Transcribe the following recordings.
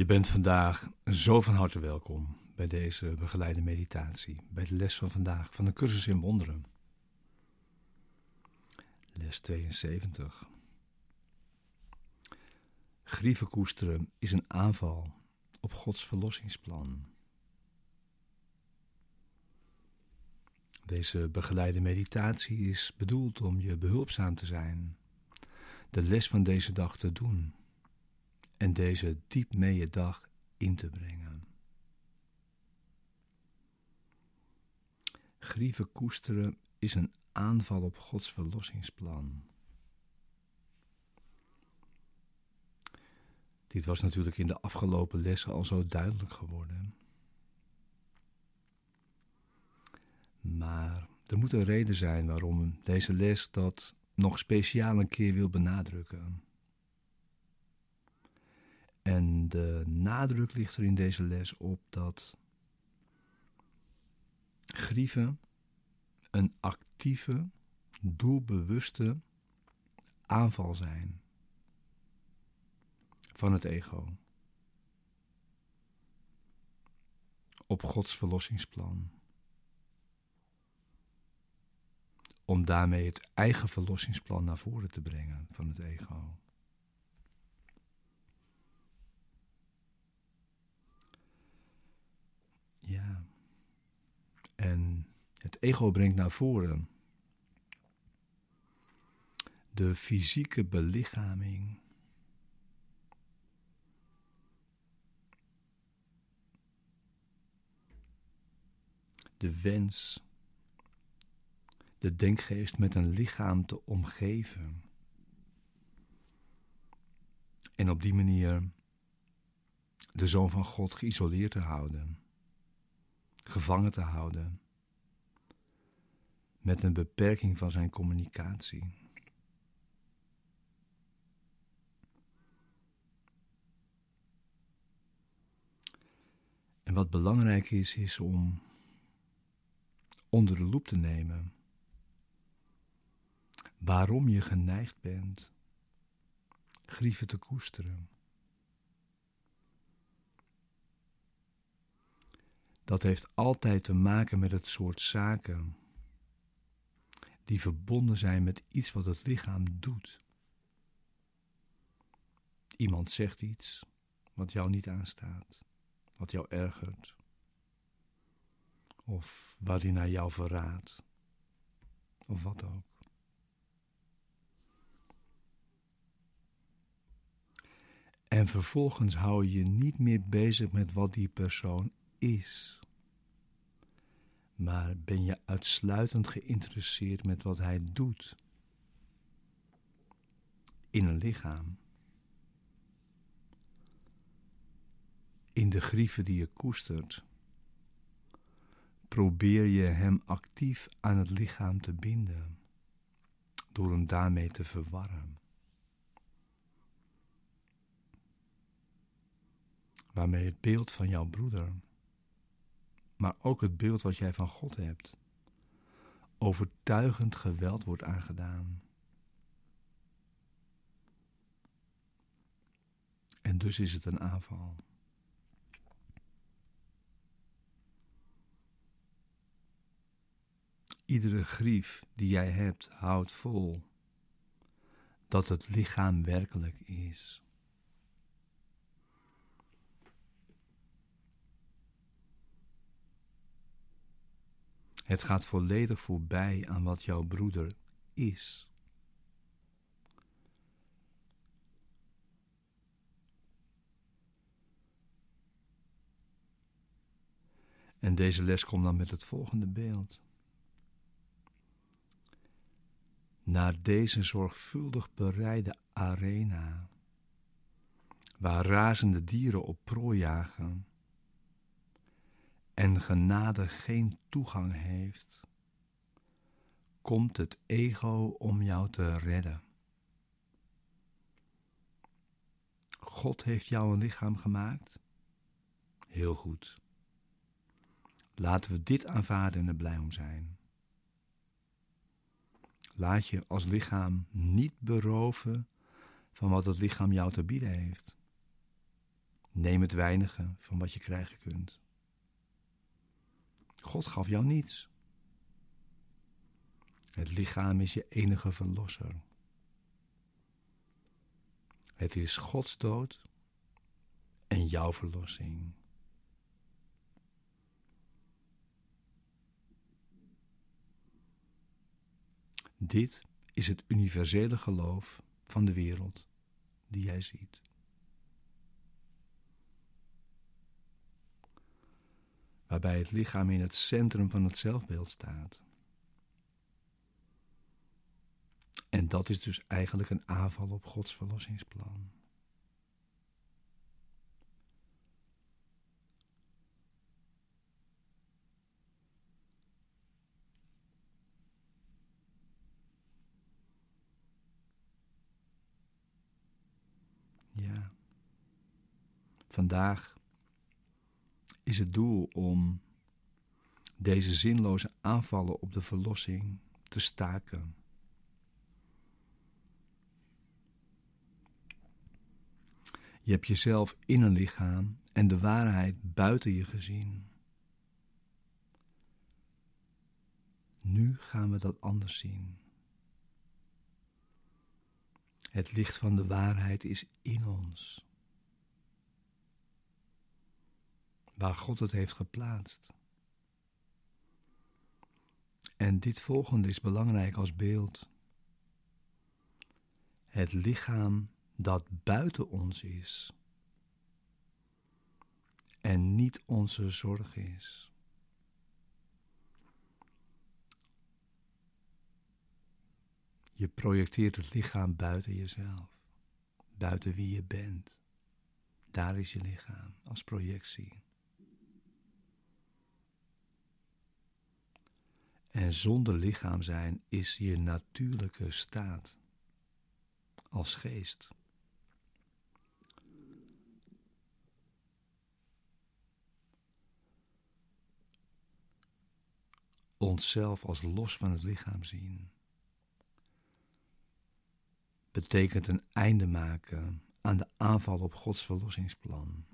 Je bent vandaag zo van harte welkom bij deze begeleide meditatie, bij de les van vandaag van de cursus in wonderen. Les 72. Grieven koesteren is een aanval op Gods verlossingsplan. Deze begeleide meditatie is bedoeld om je behulpzaam te zijn, de les van deze dag te doen en deze diep mee je dag in te brengen. Grieven koesteren is een aanval op Gods verlossingsplan. Dit was natuurlijk in de afgelopen lessen al zo duidelijk geworden. Maar er moet een reden zijn waarom deze les dat nog speciaal een keer wil benadrukken. En de nadruk ligt er in deze les op dat grieven een actieve, doelbewuste aanval zijn van het ego op Gods verlossingsplan. Om daarmee het eigen verlossingsplan naar voren te brengen van het ego. Ja. En het ego brengt naar voren de fysieke belichaming. De wens, de denkgeest met een lichaam te omgeven. En op die manier de Zoon van God geïsoleerd te houden gevangen te houden met een beperking van zijn communicatie. En wat belangrijk is, is om onder de loep te nemen waarom je geneigd bent grieven te koesteren. Dat heeft altijd te maken met het soort zaken die verbonden zijn met iets wat het lichaam doet. Iemand zegt iets wat jou niet aanstaat, wat jou ergert, of waar hij naar jou verraadt, of wat ook. En vervolgens hou je je niet meer bezig met wat die persoon is maar ben je uitsluitend geïnteresseerd met wat hij doet? In een lichaam, in de grieven die je koestert, probeer je hem actief aan het lichaam te binden, door hem daarmee te verwarren. Waarmee het beeld van jouw broeder maar ook het beeld wat jij van God hebt, overtuigend geweld wordt aangedaan. En dus is het een aanval. Iedere grief die jij hebt, houdt vol dat het lichaam werkelijk is. Het gaat volledig voorbij aan wat jouw broeder is. En deze les komt dan met het volgende beeld. Naar deze zorgvuldig bereide arena, waar razende dieren op prooi jagen, en genade geen toegang heeft, komt het ego om jou te redden. God heeft jou een lichaam gemaakt? Heel goed. Laten we dit aanvaarden en er blij om zijn. Laat je als lichaam niet beroven van wat het lichaam jou te bieden heeft. Neem het weinige van wat je krijgen kunt. God gaf jou niets. Het lichaam is je enige verlosser. Het is Gods dood en jouw verlossing. Dit is het universele geloof van de wereld die jij ziet. Waarbij het lichaam in het centrum van het zelfbeeld staat. En dat is dus eigenlijk een aanval op Gods verlossingsplan. Ja. Vandaag is het doel om deze zinloze aanvallen op de verlossing te staken. Je hebt jezelf in een lichaam en de waarheid buiten je gezien. Nu gaan we dat anders zien. Het licht van de waarheid is in ons. Waar God het heeft geplaatst. En dit volgende is belangrijk als beeld. Het lichaam dat buiten ons is en niet onze zorg is. Je projecteert het lichaam buiten jezelf, buiten wie je bent. Daar is je lichaam als projectie. En zonder lichaam zijn is je natuurlijke staat als geest. onszelf als los van het lichaam zien. Betekent een einde maken aan de aanval op Gods verlossingsplan.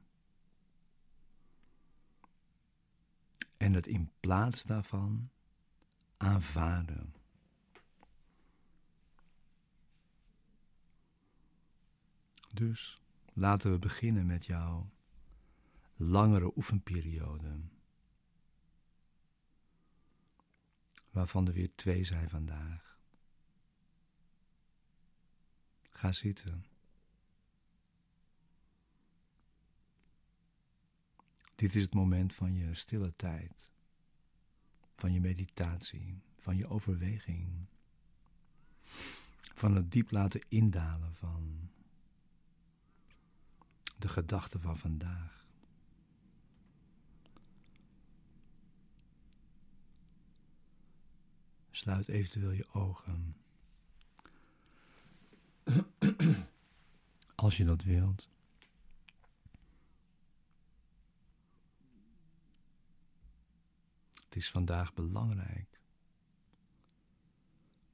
En het in plaats daarvan aanvaarden. Dus laten we beginnen met jouw langere oefenperiode. waarvan er weer twee zijn vandaag. Ga zitten. Dit is het moment van je stille tijd, van je meditatie, van je overweging, van het diep laten indalen van de gedachten van vandaag. Sluit eventueel je ogen. Als je dat wilt. Is vandaag belangrijk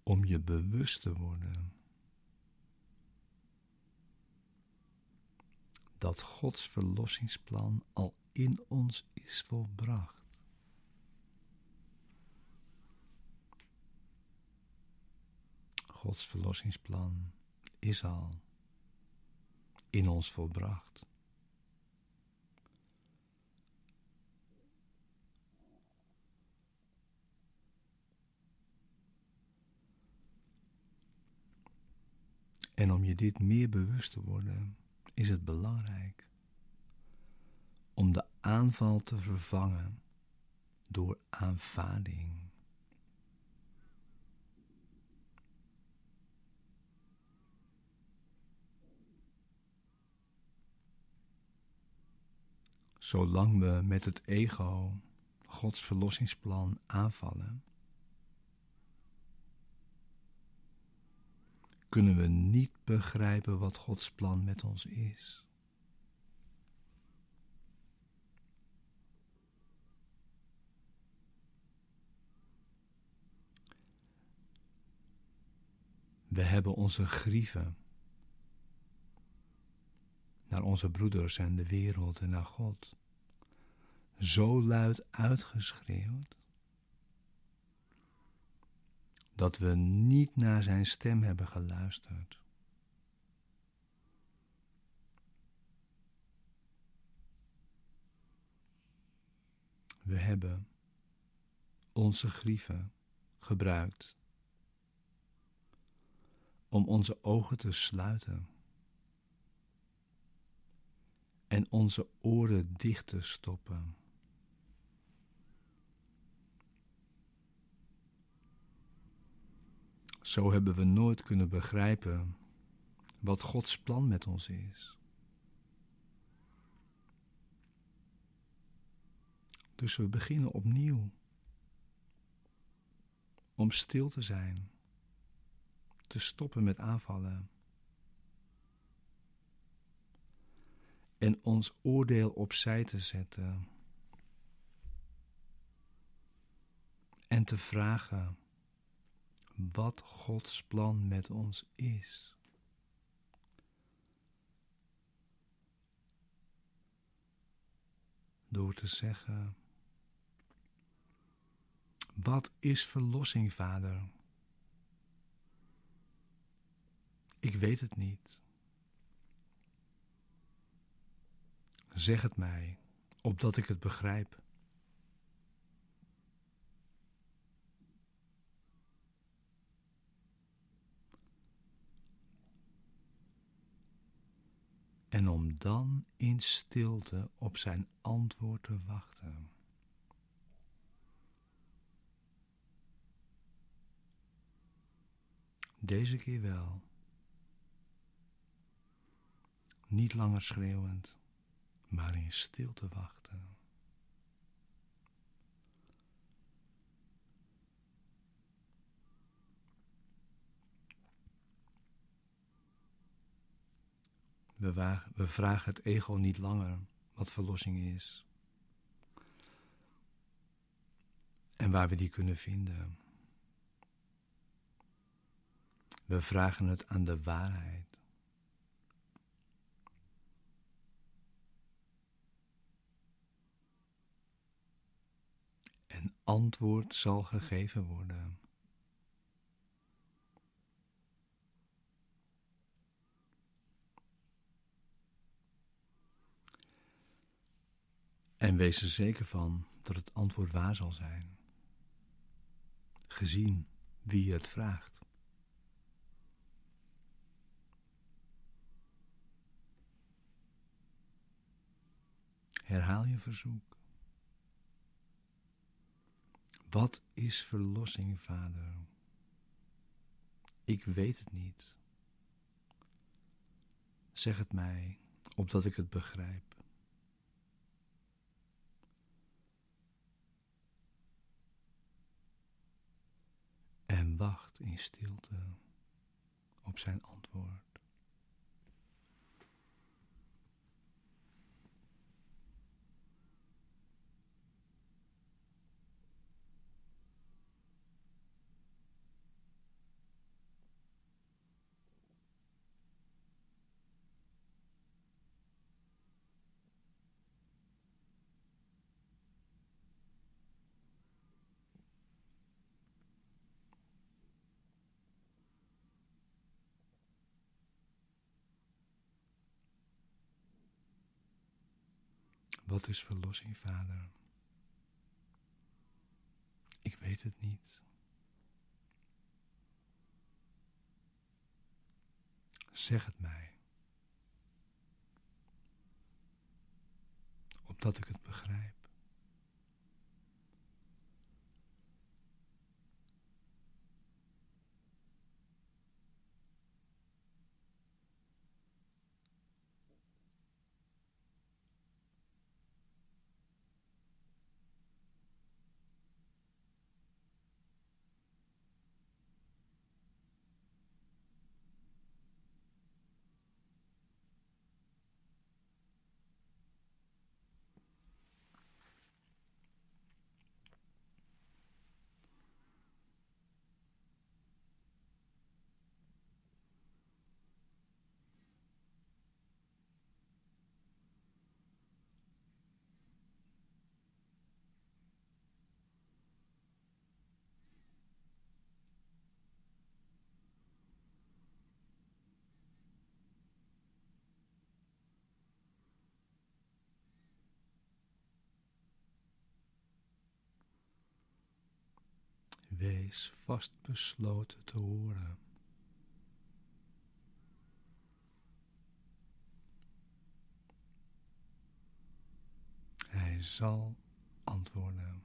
om je bewust te worden dat Gods verlossingsplan al in ons is volbracht. Gods verlossingsplan is al in ons volbracht. En om je dit meer bewust te worden, is het belangrijk om de aanval te vervangen door aanvaarding. Zolang we met het ego Gods verlossingsplan aanvallen, kunnen we niet begrijpen wat Gods plan met ons is. We hebben onze grieven naar onze broeders en de wereld en naar God, zo luid uitgeschreeuwd dat we niet naar zijn stem hebben geluisterd. We hebben onze grieven gebruikt om onze ogen te sluiten en onze oren dicht te stoppen. Zo hebben we nooit kunnen begrijpen wat Gods plan met ons is. Dus we beginnen opnieuw om stil te zijn, te stoppen met aanvallen en ons oordeel opzij te zetten en te vragen wat Gods plan met ons is. Door te zeggen: Wat is verlossing, Vader? Ik weet het niet. Zeg het mij, opdat ik het begrijp. En om dan in stilte op zijn antwoord te wachten. Deze keer wel. Niet langer schreeuwend, maar in stilte wachten. We, we vragen het ego niet langer wat verlossing is. En waar we die kunnen vinden. We vragen het aan de waarheid. En antwoord zal gegeven worden. En wees er zeker van dat het antwoord waar zal zijn, gezien wie het vraagt. Herhaal je verzoek. Wat is verlossing, Vader? Ik weet het niet. Zeg het mij, opdat ik het begrijp. en wacht in stilte op zijn antwoord. Wat is verlossing, vader? Ik weet het niet. Zeg het mij. Opdat ik het begrijp. Wees vastbesloten te horen. Hij zal antwoorden.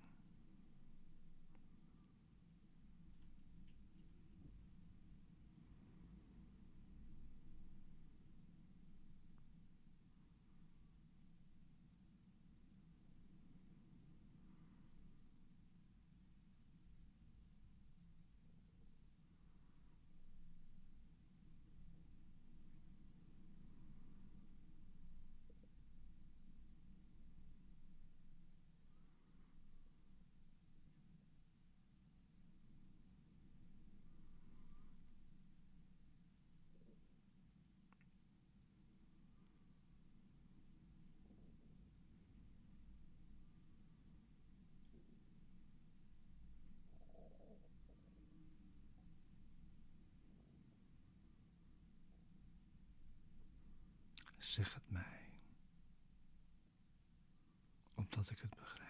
Zeg het mij, opdat ik het begrijp.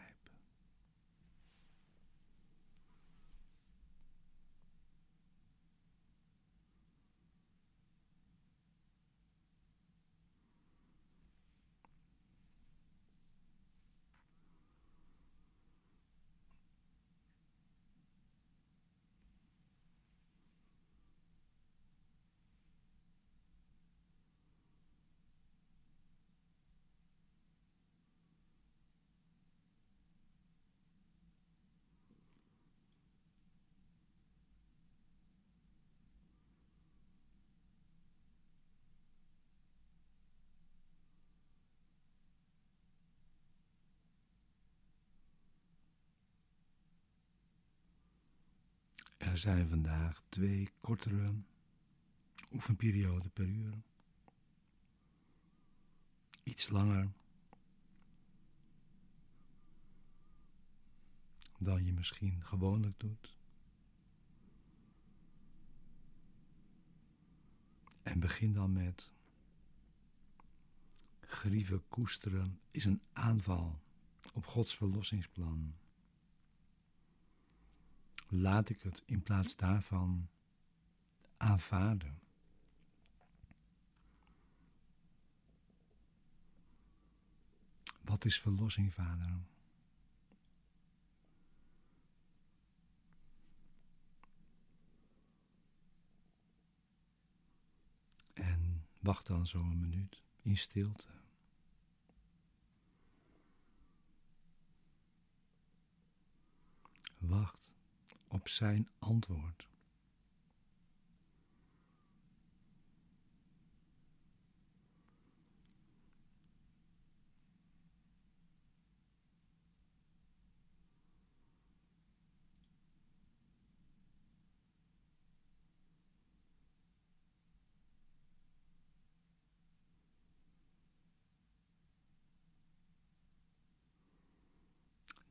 Er zijn vandaag twee kortere oefenperioden per uur. Iets langer dan je misschien gewoonlijk doet. En begin dan met grieven koesteren is een aanval op Gods verlossingsplan laat ik het in plaats daarvan aanvaarden. Wat is verlossing, vader? En wacht dan zo een minuut in stilte. Wacht op zijn antwoord.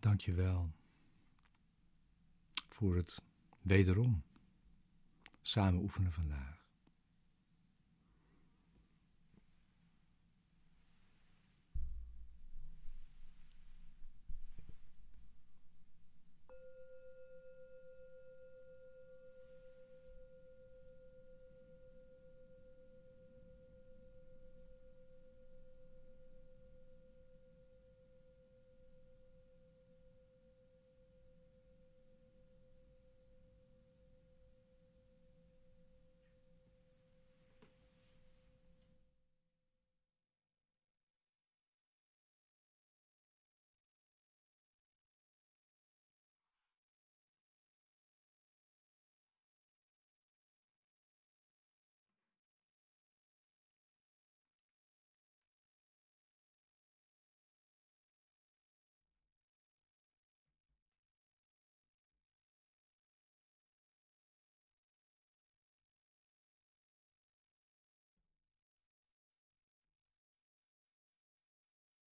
Dank je wel voor het wederom samen oefenen vandaag.